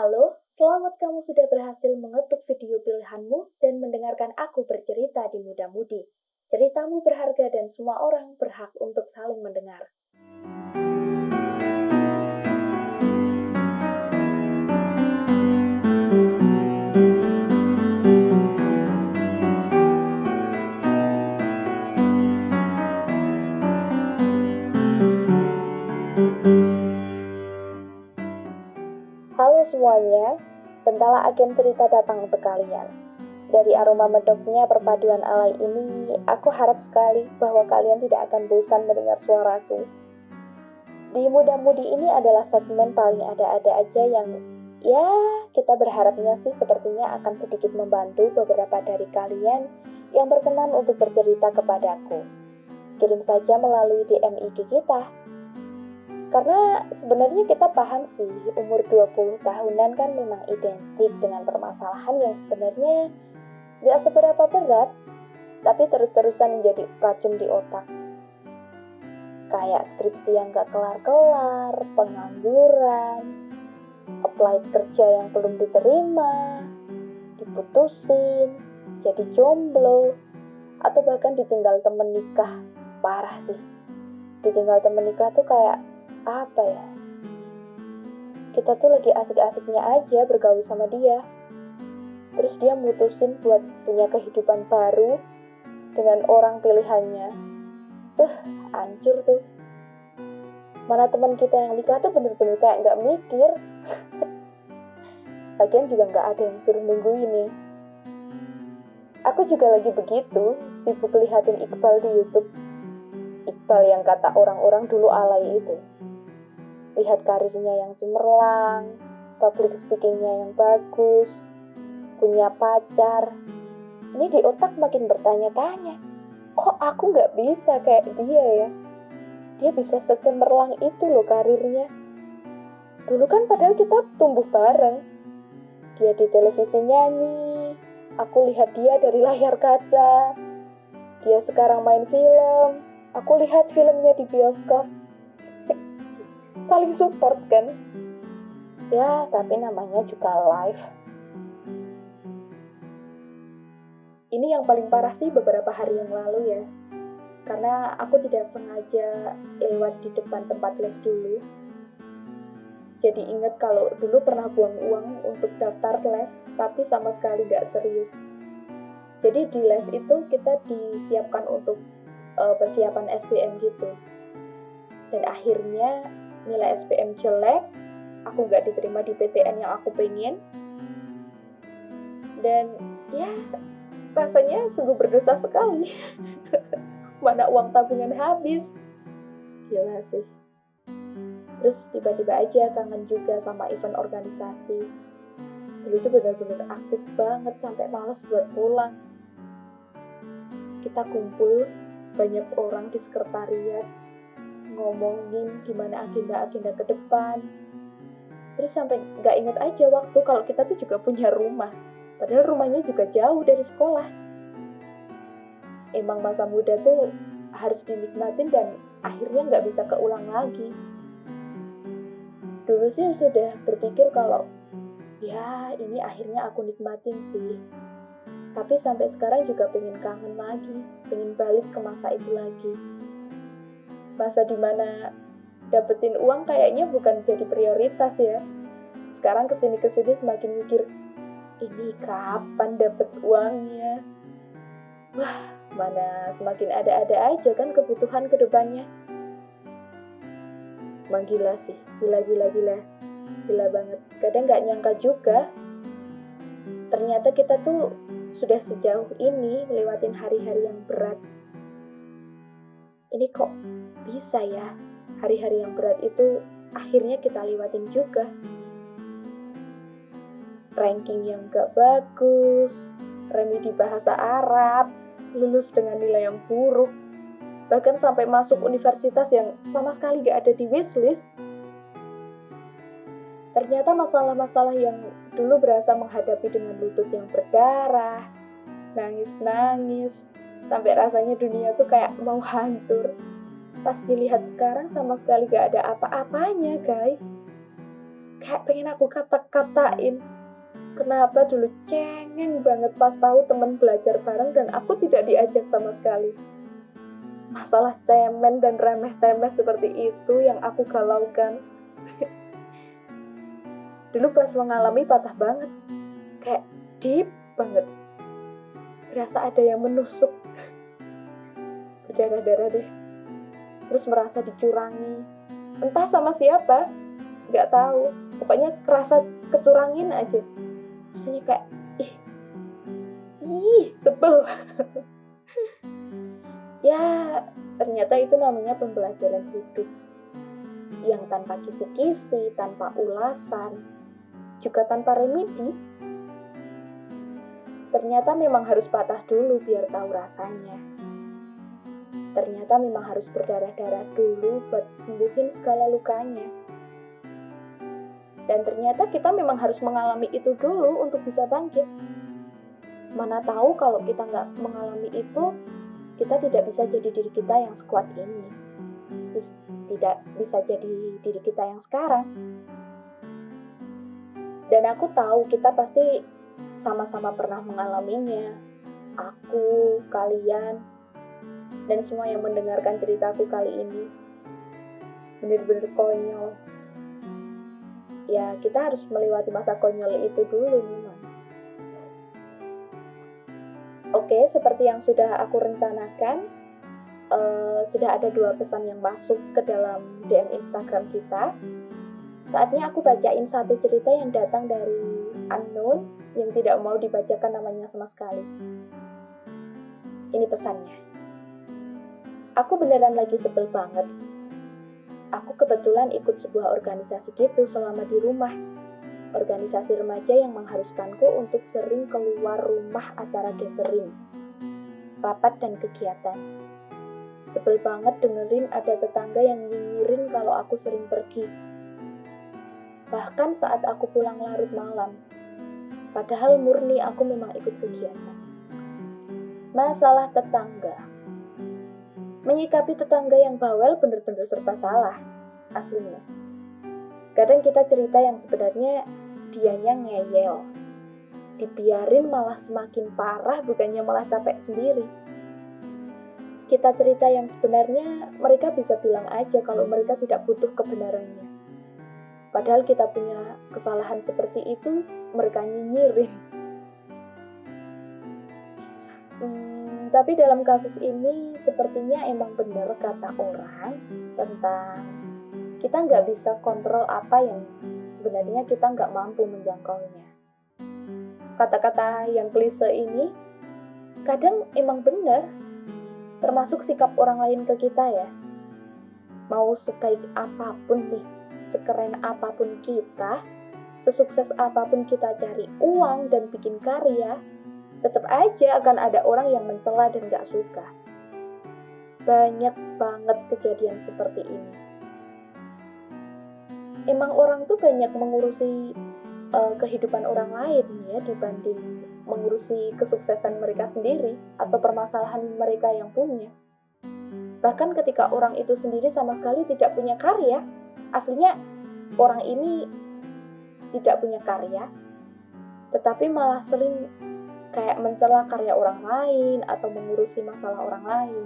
Halo, selamat kamu sudah berhasil mengetuk video pilihanmu dan mendengarkan aku bercerita di Muda Mudi. Ceritamu berharga dan semua orang berhak untuk saling mendengar. Semuanya, Bentala Agen Cerita datang untuk kalian. Dari aroma medoknya perpaduan alay ini, aku harap sekali bahwa kalian tidak akan bosan mendengar suaraku. Di Muda Mudi ini adalah segmen paling ada-ada aja yang ya kita berharapnya sih sepertinya akan sedikit membantu beberapa dari kalian yang berkenan untuk bercerita kepadaku. Kirim saja melalui DM IG kita karena sebenarnya kita paham sih, umur 20 tahunan kan memang identik dengan permasalahan yang sebenarnya gak seberapa berat, tapi terus-terusan menjadi racun di otak. Kayak skripsi yang gak kelar-kelar, pengangguran, apply kerja yang belum diterima, diputusin, jadi jomblo, atau bahkan ditinggal temen nikah. Parah sih. Ditinggal temen nikah tuh kayak apa ya? Kita tuh lagi asik-asiknya aja bergaul sama dia. Terus dia mutusin buat punya kehidupan baru dengan orang pilihannya. Eh, hancur tuh. Mana teman kita yang nikah tuh bener-bener kayak nggak mikir. Lagian juga nggak ada yang suruh nungguin nih. Aku juga lagi begitu, sibuk lihatin Iqbal di Youtube. Iqbal yang kata orang-orang dulu alay itu lihat karirnya yang cemerlang, public speakingnya yang bagus, punya pacar. Ini di otak makin bertanya-tanya, kok aku nggak bisa kayak dia ya? Dia bisa secemerlang itu loh karirnya. Dulu kan padahal kita tumbuh bareng. Dia di televisi nyanyi, aku lihat dia dari layar kaca. Dia sekarang main film, aku lihat filmnya di bioskop saling support kan? Ya tapi namanya juga live. Ini yang paling parah sih beberapa hari yang lalu ya. Karena aku tidak sengaja lewat di depan tempat les dulu. Jadi inget kalau dulu pernah buang uang untuk daftar les tapi sama sekali gak serius. Jadi di les itu kita disiapkan untuk uh, persiapan SPM gitu. Dan akhirnya nilai SPM jelek, aku nggak diterima di PTN yang aku pengen, dan ya rasanya sungguh berdosa sekali. Mana uang tabungan habis. Gila sih. Terus tiba-tiba aja kangen juga sama event organisasi. Dulu tuh benar-benar aktif banget sampai males buat pulang. Kita kumpul banyak orang di sekretariat ngomongin gimana agenda-agenda ke depan. Terus sampai nggak inget aja waktu kalau kita tuh juga punya rumah. Padahal rumahnya juga jauh dari sekolah. Emang masa muda tuh harus dinikmatin dan akhirnya nggak bisa keulang lagi. Dulu sih sudah berpikir kalau ya ini akhirnya aku nikmatin sih. Tapi sampai sekarang juga pengen kangen lagi, pengen balik ke masa itu lagi masa di mana dapetin uang kayaknya bukan jadi prioritas ya. Sekarang ke sini-kesini semakin mikir, ini kapan dapet uangnya? Wah, mana semakin ada-ada aja kan kebutuhan ke depannya. Emang gila sih, gila-gila-gila. Gila banget. Kadang gak nyangka juga, ternyata kita tuh sudah sejauh ini melewatin hari-hari yang berat. Ini kok bisa ya, hari-hari yang berat itu akhirnya kita lewatin juga. Ranking yang gak bagus, remi di bahasa Arab, lulus dengan nilai yang buruk, bahkan sampai masuk universitas yang sama sekali gak ada di wishlist. Ternyata masalah-masalah yang dulu berasa menghadapi dengan lutut yang berdarah, nangis-nangis, sampai rasanya dunia tuh kayak mau hancur. Pas dilihat sekarang sama sekali gak ada apa-apanya, guys. kayak pengen aku kata-katain. Kenapa dulu cengeng banget pas tahu temen belajar bareng dan aku tidak diajak sama sekali. Masalah cemen dan remeh-temeh seperti itu yang aku galaukan. Dulu pas mengalami patah banget. Kayak deep banget. Berasa ada yang menusuk berdarah-darah deh. Terus merasa dicurangi. Entah sama siapa nggak tahu. Pokoknya kerasa kecurangin aja. Rasanya kayak ih ih sebel. Ya ternyata itu namanya pembelajaran hidup. Yang tanpa kisi-kisi, tanpa ulasan, juga tanpa remedi. Ternyata memang harus patah dulu biar tahu rasanya. Ternyata memang harus berdarah-darah dulu buat sembuhin segala lukanya. Dan ternyata kita memang harus mengalami itu dulu untuk bisa bangkit. Mana tahu kalau kita nggak mengalami itu, kita tidak bisa jadi diri kita yang sekuat ini. Tidak bisa jadi diri kita yang sekarang. Dan aku tahu kita pasti sama-sama pernah mengalaminya. Aku, kalian, dan semua yang mendengarkan ceritaku kali ini. Bener-bener konyol. Ya, kita harus melewati masa konyol itu dulu memang. Oke, seperti yang sudah aku rencanakan, uh, sudah ada dua pesan yang masuk ke dalam DM Instagram kita. Saatnya aku bacain satu cerita yang datang dari unknown yang tidak mau dibacakan namanya sama sekali. Ini pesannya. Aku beneran lagi sebel banget. Aku kebetulan ikut sebuah organisasi gitu selama di rumah organisasi remaja yang mengharuskanku untuk sering keluar rumah acara gathering, rapat dan kegiatan. Sebel banget dengerin ada tetangga yang nyinyirin kalau aku sering pergi. Bahkan saat aku pulang larut malam, padahal murni aku memang ikut kegiatan. Masalah tetangga. Menyikapi tetangga yang bawel bener-bener serba salah, aslinya. Kadang kita cerita yang sebenarnya dianya ngeyel. Dibiarin malah semakin parah bukannya malah capek sendiri. Kita cerita yang sebenarnya mereka bisa bilang aja kalau mereka tidak butuh kebenarannya. Padahal kita punya kesalahan seperti itu, mereka nyinyirin. Tapi dalam kasus ini sepertinya emang benar kata orang tentang kita nggak bisa kontrol apa yang sebenarnya kita nggak mampu menjangkaunya. Kata-kata yang klise ini kadang emang benar, termasuk sikap orang lain ke kita ya. Mau sebaik apa pun nih, sekeren apa pun kita, sesukses apa pun kita cari uang dan bikin karya, tetap aja akan ada orang yang mencela dan gak suka. Banyak banget kejadian seperti ini emang orang tuh banyak mengurusi uh, kehidupan orang lain ya dibanding mengurusi kesuksesan mereka sendiri atau permasalahan mereka yang punya. Bahkan ketika orang itu sendiri sama sekali tidak punya karya, aslinya orang ini tidak punya karya, tetapi malah sering kayak mencela karya orang lain atau mengurusi masalah orang lain.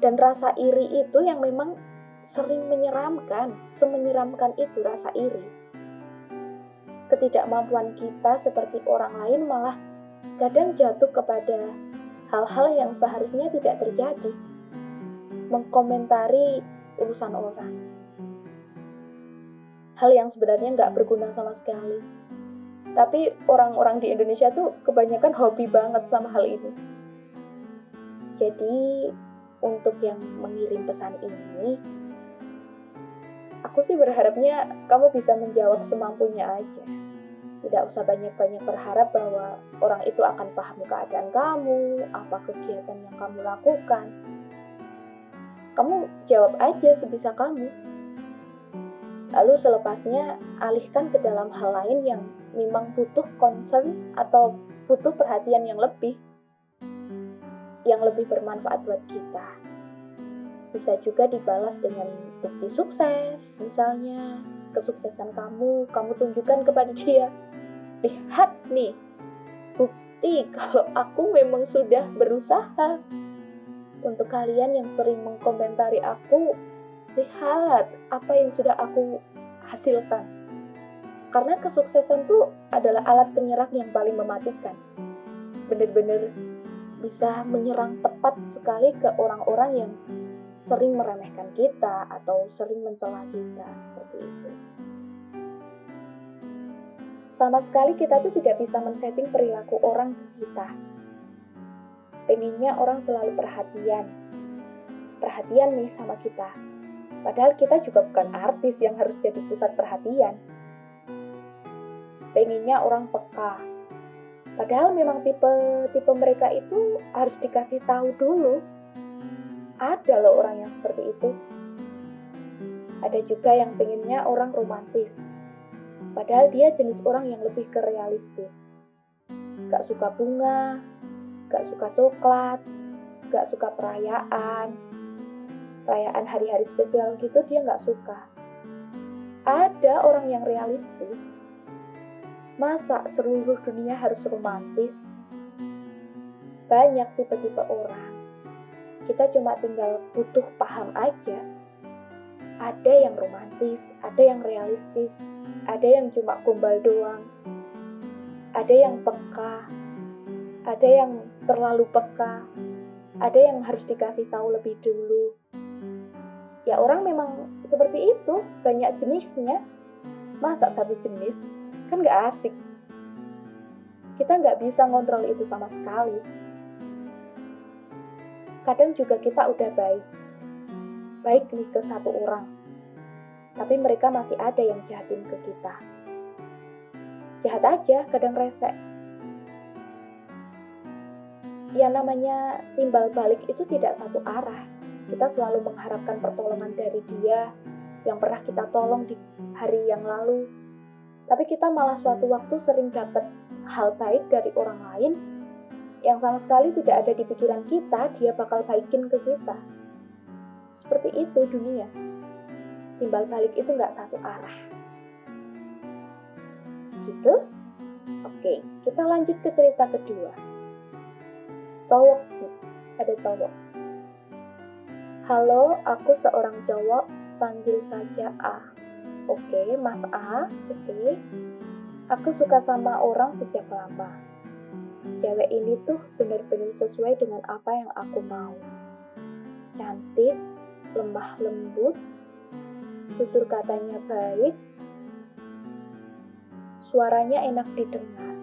Dan rasa iri itu yang memang sering menyeramkan, semenyeramkan itu rasa iri. Ketidakmampuan kita seperti orang lain malah kadang jatuh kepada hal-hal yang seharusnya tidak terjadi. Mengkomentari urusan orang. Hal yang sebenarnya nggak berguna sama sekali. Tapi orang-orang di Indonesia tuh kebanyakan hobi banget sama hal ini. Jadi, untuk yang mengirim pesan ini, Aku sih berharapnya kamu bisa menjawab semampunya aja. Tidak usah banyak-banyak berharap bahwa orang itu akan paham keadaan kamu, apa kegiatan yang kamu lakukan. Kamu jawab aja sebisa kamu. Lalu selepasnya alihkan ke dalam hal lain yang memang butuh concern atau butuh perhatian yang lebih yang lebih bermanfaat buat kita bisa juga dibalas dengan bukti sukses misalnya kesuksesan kamu, kamu tunjukkan kepada dia. Lihat nih, bukti kalau aku memang sudah berusaha. Untuk kalian yang sering mengkomentari aku, lihat apa yang sudah aku hasilkan. Karena kesuksesan itu adalah alat penyerang yang paling mematikan. Benar-benar bisa menyerang tepat sekali ke orang-orang yang sering meremehkan kita atau sering mencela kita seperti itu. Sama sekali kita tuh tidak bisa men-setting perilaku orang ke kita. Pengennya orang selalu perhatian. Perhatian nih sama kita. Padahal kita juga bukan artis yang harus jadi pusat perhatian. Pengennya orang peka. Padahal memang tipe-tipe mereka itu harus dikasih tahu dulu ada loh orang yang seperti itu. Ada juga yang pengennya orang romantis. Padahal dia jenis orang yang lebih ke realistis. Gak suka bunga, gak suka coklat, gak suka perayaan. Perayaan hari-hari spesial gitu dia gak suka. Ada orang yang realistis. Masa seluruh dunia harus romantis? Banyak tipe-tipe orang kita cuma tinggal butuh paham aja. Ada yang romantis, ada yang realistis, ada yang cuma gombal doang, ada yang peka, ada yang terlalu peka, ada yang harus dikasih tahu lebih dulu. Ya orang memang seperti itu, banyak jenisnya. Masa satu jenis? Kan gak asik. Kita nggak bisa ngontrol itu sama sekali kadang juga kita udah baik. Baik nih ke satu orang. Tapi mereka masih ada yang jahatin ke kita. Jahat aja, kadang resek. Ya namanya timbal balik itu tidak satu arah. Kita selalu mengharapkan pertolongan dari dia yang pernah kita tolong di hari yang lalu. Tapi kita malah suatu waktu sering dapat hal baik dari orang lain yang sama sekali tidak ada di pikiran kita, dia bakal baikin ke kita. Seperti itu dunia. Timbal balik itu nggak satu arah. Gitu? Oke, kita lanjut ke cerita kedua. Cowok, ada cowok. Halo, aku seorang cowok, panggil saja A. Oke, Mas A, oke. Aku suka sama orang sejak lama cewek ini tuh bener-bener sesuai dengan apa yang aku mau. Cantik, lemah lembut, tutur katanya baik, suaranya enak didengar.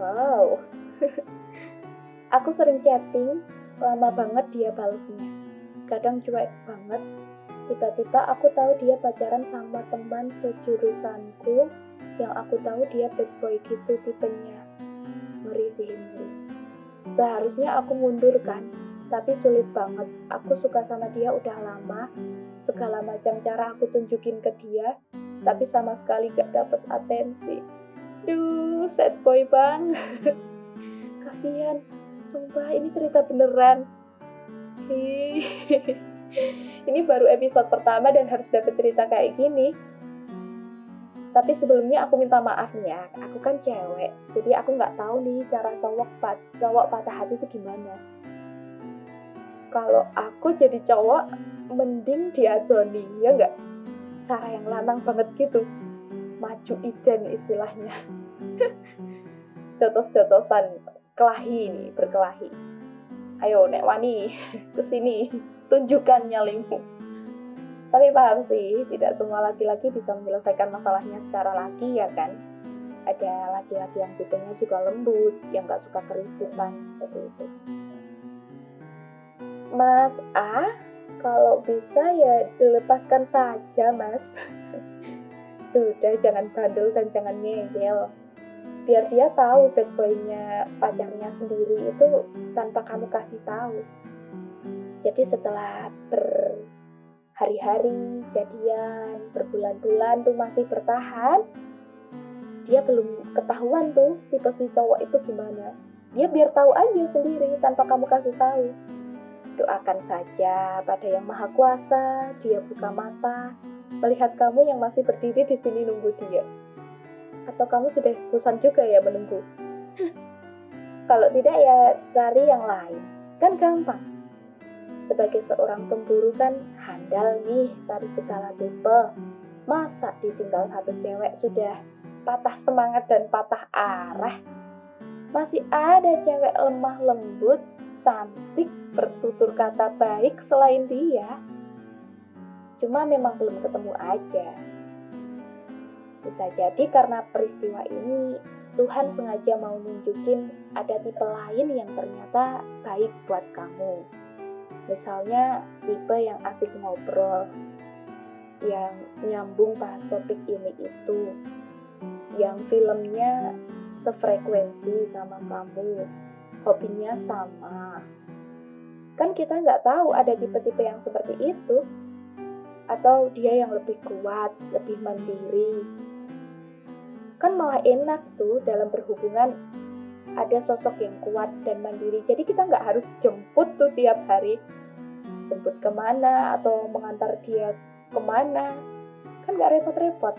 Wow, aku sering chatting, lama banget dia balesnya. Kadang cuek banget, tiba-tiba aku tahu dia pacaran sama teman sejurusanku yang aku tahu dia bad boy gitu tipenya ngeri sih ini. Seharusnya aku mundur kan, tapi sulit banget. Aku suka sama dia udah lama, segala macam cara aku tunjukin ke dia, tapi sama sekali gak dapet atensi. Duh, sad boy bang. Kasian, sumpah ini cerita beneran. Ini baru episode pertama dan harus dapet cerita kayak gini. Tapi sebelumnya aku minta maaf nih ya, aku kan cewek, jadi aku nggak tahu nih cara cowok pat cowok patah hati itu gimana. Kalau aku jadi cowok, mending diajoni, ya nggak? Cara yang lanang banget gitu, maju ijen istilahnya. Jotos-jotosan kelahi nih, berkelahi. Ayo, Nek Wani, ke sini, tunjukkan nyalimu. Tapi paham sih, tidak semua laki-laki bisa menyelesaikan masalahnya secara laki ya kan. Ada laki-laki yang tipenya juga lembut, yang gak suka keributan, seperti itu. Mas A, kalau bisa ya dilepaskan saja mas. Sudah, jangan bandel dan jangan ngeyel. Biar dia tahu bad boy-nya pacarnya sendiri itu tanpa kamu kasih tahu. Jadi setelah ber hari-hari jadian berbulan-bulan tuh masih bertahan dia belum ketahuan tuh tipe si cowok itu gimana dia biar tahu aja sendiri tanpa kamu kasih tahu doakan saja pada yang maha kuasa dia buka mata melihat kamu yang masih berdiri di sini nunggu dia. Atau kamu sudah bosan juga ya menunggu? Kalau tidak ya cari yang lain. Kan gampang. Sebagai seorang pemburu kan handal nih cari segala tipe. Masa ditinggal satu cewek sudah patah semangat dan patah arah? Masih ada cewek lemah lembut, cantik, bertutur kata baik selain dia. Cuma memang belum ketemu aja. Bisa jadi karena peristiwa ini Tuhan sengaja mau nunjukin ada tipe lain yang ternyata baik buat kamu. Misalnya tipe yang asik ngobrol, yang nyambung bahas topik ini itu, yang filmnya sefrekuensi sama kamu, hobinya sama. Kan kita nggak tahu ada tipe-tipe yang seperti itu, atau dia yang lebih kuat, lebih mandiri. Kan malah enak tuh dalam berhubungan ada sosok yang kuat dan mandiri. Jadi kita nggak harus jemput tuh tiap hari. Jemput ke mana atau mengantar dia ke mana. Kan nggak repot-repot.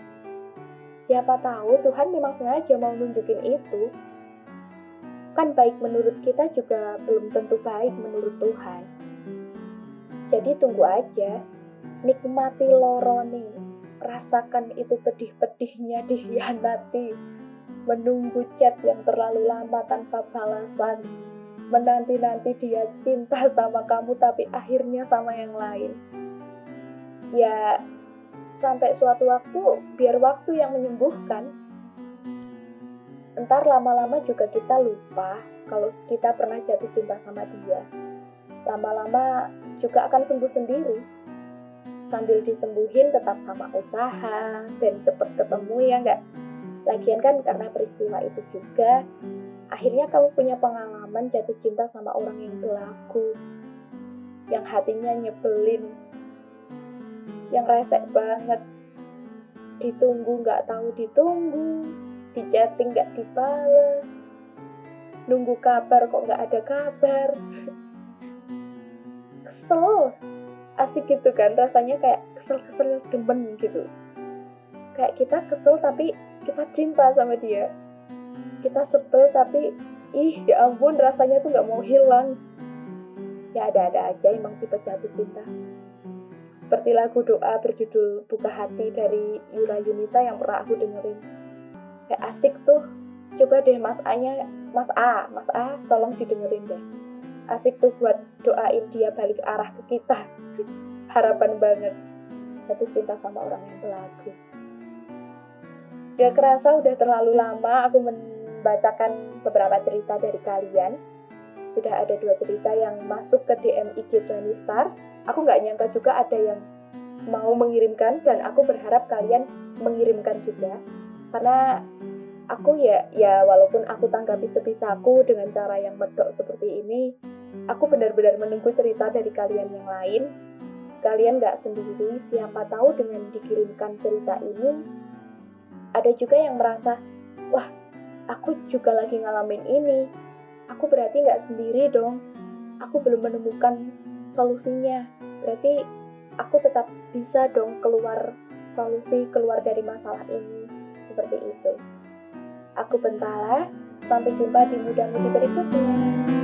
Siapa tahu Tuhan memang sengaja mau nunjukin itu. Kan baik menurut kita juga belum tentu baik menurut Tuhan. Jadi tunggu aja, nikmati lorone, rasakan itu pedih-pedihnya dihianati, menunggu chat yang terlalu lama tanpa balasan, menanti-nanti dia cinta sama kamu tapi akhirnya sama yang lain. Ya, sampai suatu waktu biar waktu yang menyembuhkan. Entar lama-lama juga kita lupa kalau kita pernah jatuh cinta sama dia. Lama-lama juga akan sembuh sendiri. Sambil disembuhin tetap sama usaha dan cepet ketemu ya enggak? Lagian kan karena peristiwa itu juga, akhirnya kamu punya pengalaman jatuh cinta sama orang yang belagu, yang hatinya nyebelin, yang resek banget. Ditunggu nggak tahu ditunggu di chatting nggak dibales nunggu kabar kok nggak ada kabar. Kesel asik gitu kan rasanya kayak kesel-kesel demen gitu. Kayak kita kesel tapi kita cinta sama dia kita sebel tapi ih ya ampun rasanya tuh nggak mau hilang ya ada-ada aja emang tipe jatuh cinta seperti lagu doa berjudul Buka Hati dari Yura Yunita yang pernah aku dengerin. Kayak asik tuh. Coba deh Mas A-nya, Mas A, Mas A tolong didengerin deh. Asik tuh buat doain dia balik arah ke kita. Harapan banget. Jatuh cinta sama orang yang belagu. Gak kerasa udah terlalu lama aku membacakan beberapa cerita dari kalian sudah ada dua cerita yang masuk ke DM IG 20 Stars. Aku nggak nyangka juga ada yang mau mengirimkan dan aku berharap kalian mengirimkan juga. Karena aku ya ya walaupun aku tanggapi sebisaku dengan cara yang medok seperti ini, aku benar-benar menunggu cerita dari kalian yang lain. Kalian nggak sendiri, siapa tahu dengan dikirimkan cerita ini, ada juga yang merasa, wah, aku juga lagi ngalamin ini, aku berarti nggak sendiri dong. Aku belum menemukan solusinya. Berarti aku tetap bisa dong keluar solusi, keluar dari masalah ini. Seperti itu. Aku Bentala, sampai jumpa di mudah-mudi berikutnya.